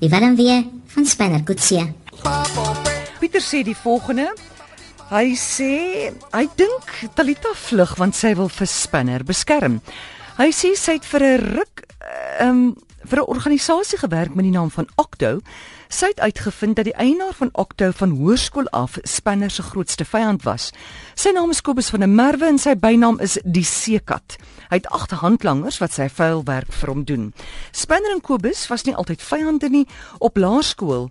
Die warm weer van Spanner Kutsie. Pieter sê die volgende. Hy sê hy dink Talita vlug want sy wil vir Spinner beskerm. Hy sê sy het vir 'n ruk ehm um, vir 'n organisasie gewerk met die naam van Octo. Sy het uitgevind dat die eienaar van Octo van hoërskool af Spinner se grootste vyand was. Sy naam is Kobus van der Merwe en sy bynaam is die Seekat. Hy het agt handlangers wat sy vuil werk vir hom doen. Spinner en Kobus was nie altyd vyande nie op laerskool.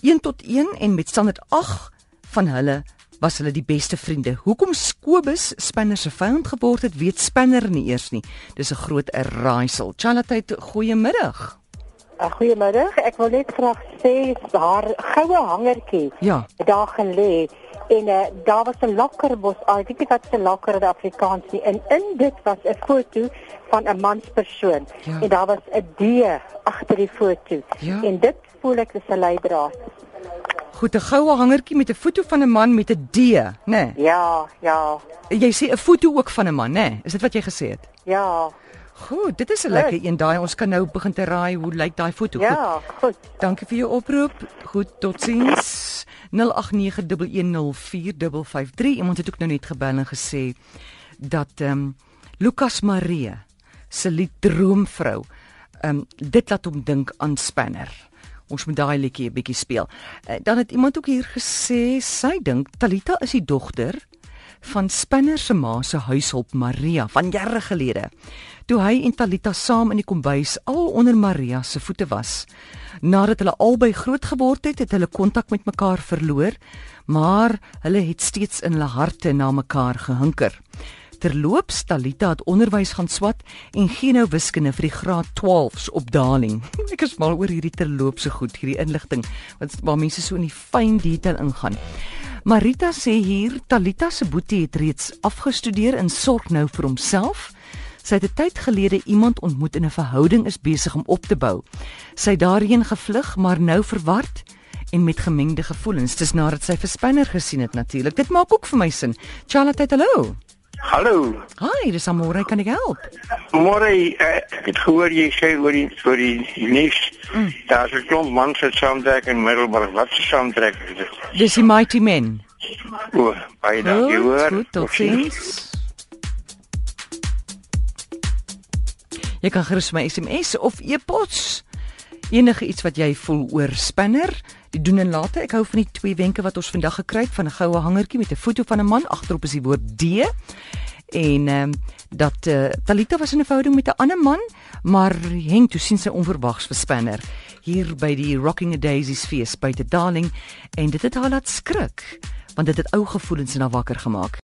1 tot 1 en met standaard 8 van hulle was hulle die beste vriende. Hoekom Kobus Spinner se vyand geword het, weet Spinner nie eers nie. Dis 'n groot raaisel. Chalatheid, goeiemiddag. Uh, Goeiemiddag. Ek wil net graag sê haar goue hangertjie Ja. daar gelê en uh, daar was 'n lokkerbos. Ah, ek weet nie wat se lokker in Afrikaans nie. En in dit was 'n foto van 'n manspersoon Ja. en daar was 'n D agter die foto. Ja. En dit voel ek is 'n leidraad. Goed, 'n goue hangertjie met 'n foto van 'n man met 'n D, né? Nee. Ja, ja. Jy sê 'n foto ook van 'n man, né? Nee? Is dit wat jy gesê het? Ja. Goed, dit is 'n Goed. lekker een daai. Ons kan nou begin te raai hoe lyk daai foto. Goed. Ja, goed. Dankie vir jou oproep. Goed, totsiens. 0891104553. Iemand het ook nou net gebel en gesê dat ehm um, Lukas Marie se lied Droomvrou ehm um, dit laat hom dink aan Spanner. Ons moet daai liedjie 'n bietjie speel. Uh, dan het iemand ook hier gesê sy dink Talita is die dogter van Spinner se ma se huishulp Maria van jare gelede. Toe hy en Talita saam in die kombuis al onder Maria se voete was. Nadat hulle albei groot geword het, het hulle kontak met mekaar verloor, maar hulle het steeds in hulle harte na mekaar gehinker. Terloops, Talita het onderwys gaan swat en gee nou wiskunde vir die graad 12s op Darling. Ek is mal oor hierdie terloopse goed, hierdie inligting wat waar mense so in die fyn detail ingaan. Marita sê hier Talita se boetie het reeds afgestudeer en sorg nou vir homself. Sy het 'n tyd gelede iemand ontmoet en 'n verhouding is besig om op te bou. Sy het daarheen gevlug, maar nou verward en met gemengde gevoelens. Dis nadat sy vir Spinner gesien het natuurlik. Dit maak ook vir my sin. Charlotte, hallo. Hallo. Hi, dis Amore, kan ek help? Môre uh, ek het gehoor jy sê oor die oor die nuus. Mm. Daar's 'n klomp mans wat saamtrek in Middelburg. Wat se saamtrek is dit? Dis die Mighty Men. O, baie dankie hoor. goed, tot sins. Jy kan gerus my SMS of e-pos enige iets wat jy voel oor Spinner. Die doen en late. Ek hou van die twee wenke wat ons vandag gekry het van 'n goue hangertjie met 'n foto van 'n man agterop is die woord D. En ehm um, dat uh, Talita was in 'n verhouding met 'n ander man, maar Henk toe sien sy onverwags vir Spinner hier by die Rocking a Daisies fees by te Darling en dit het haar laat skrik want dit het ou gevoelens in haar wakker gemaak.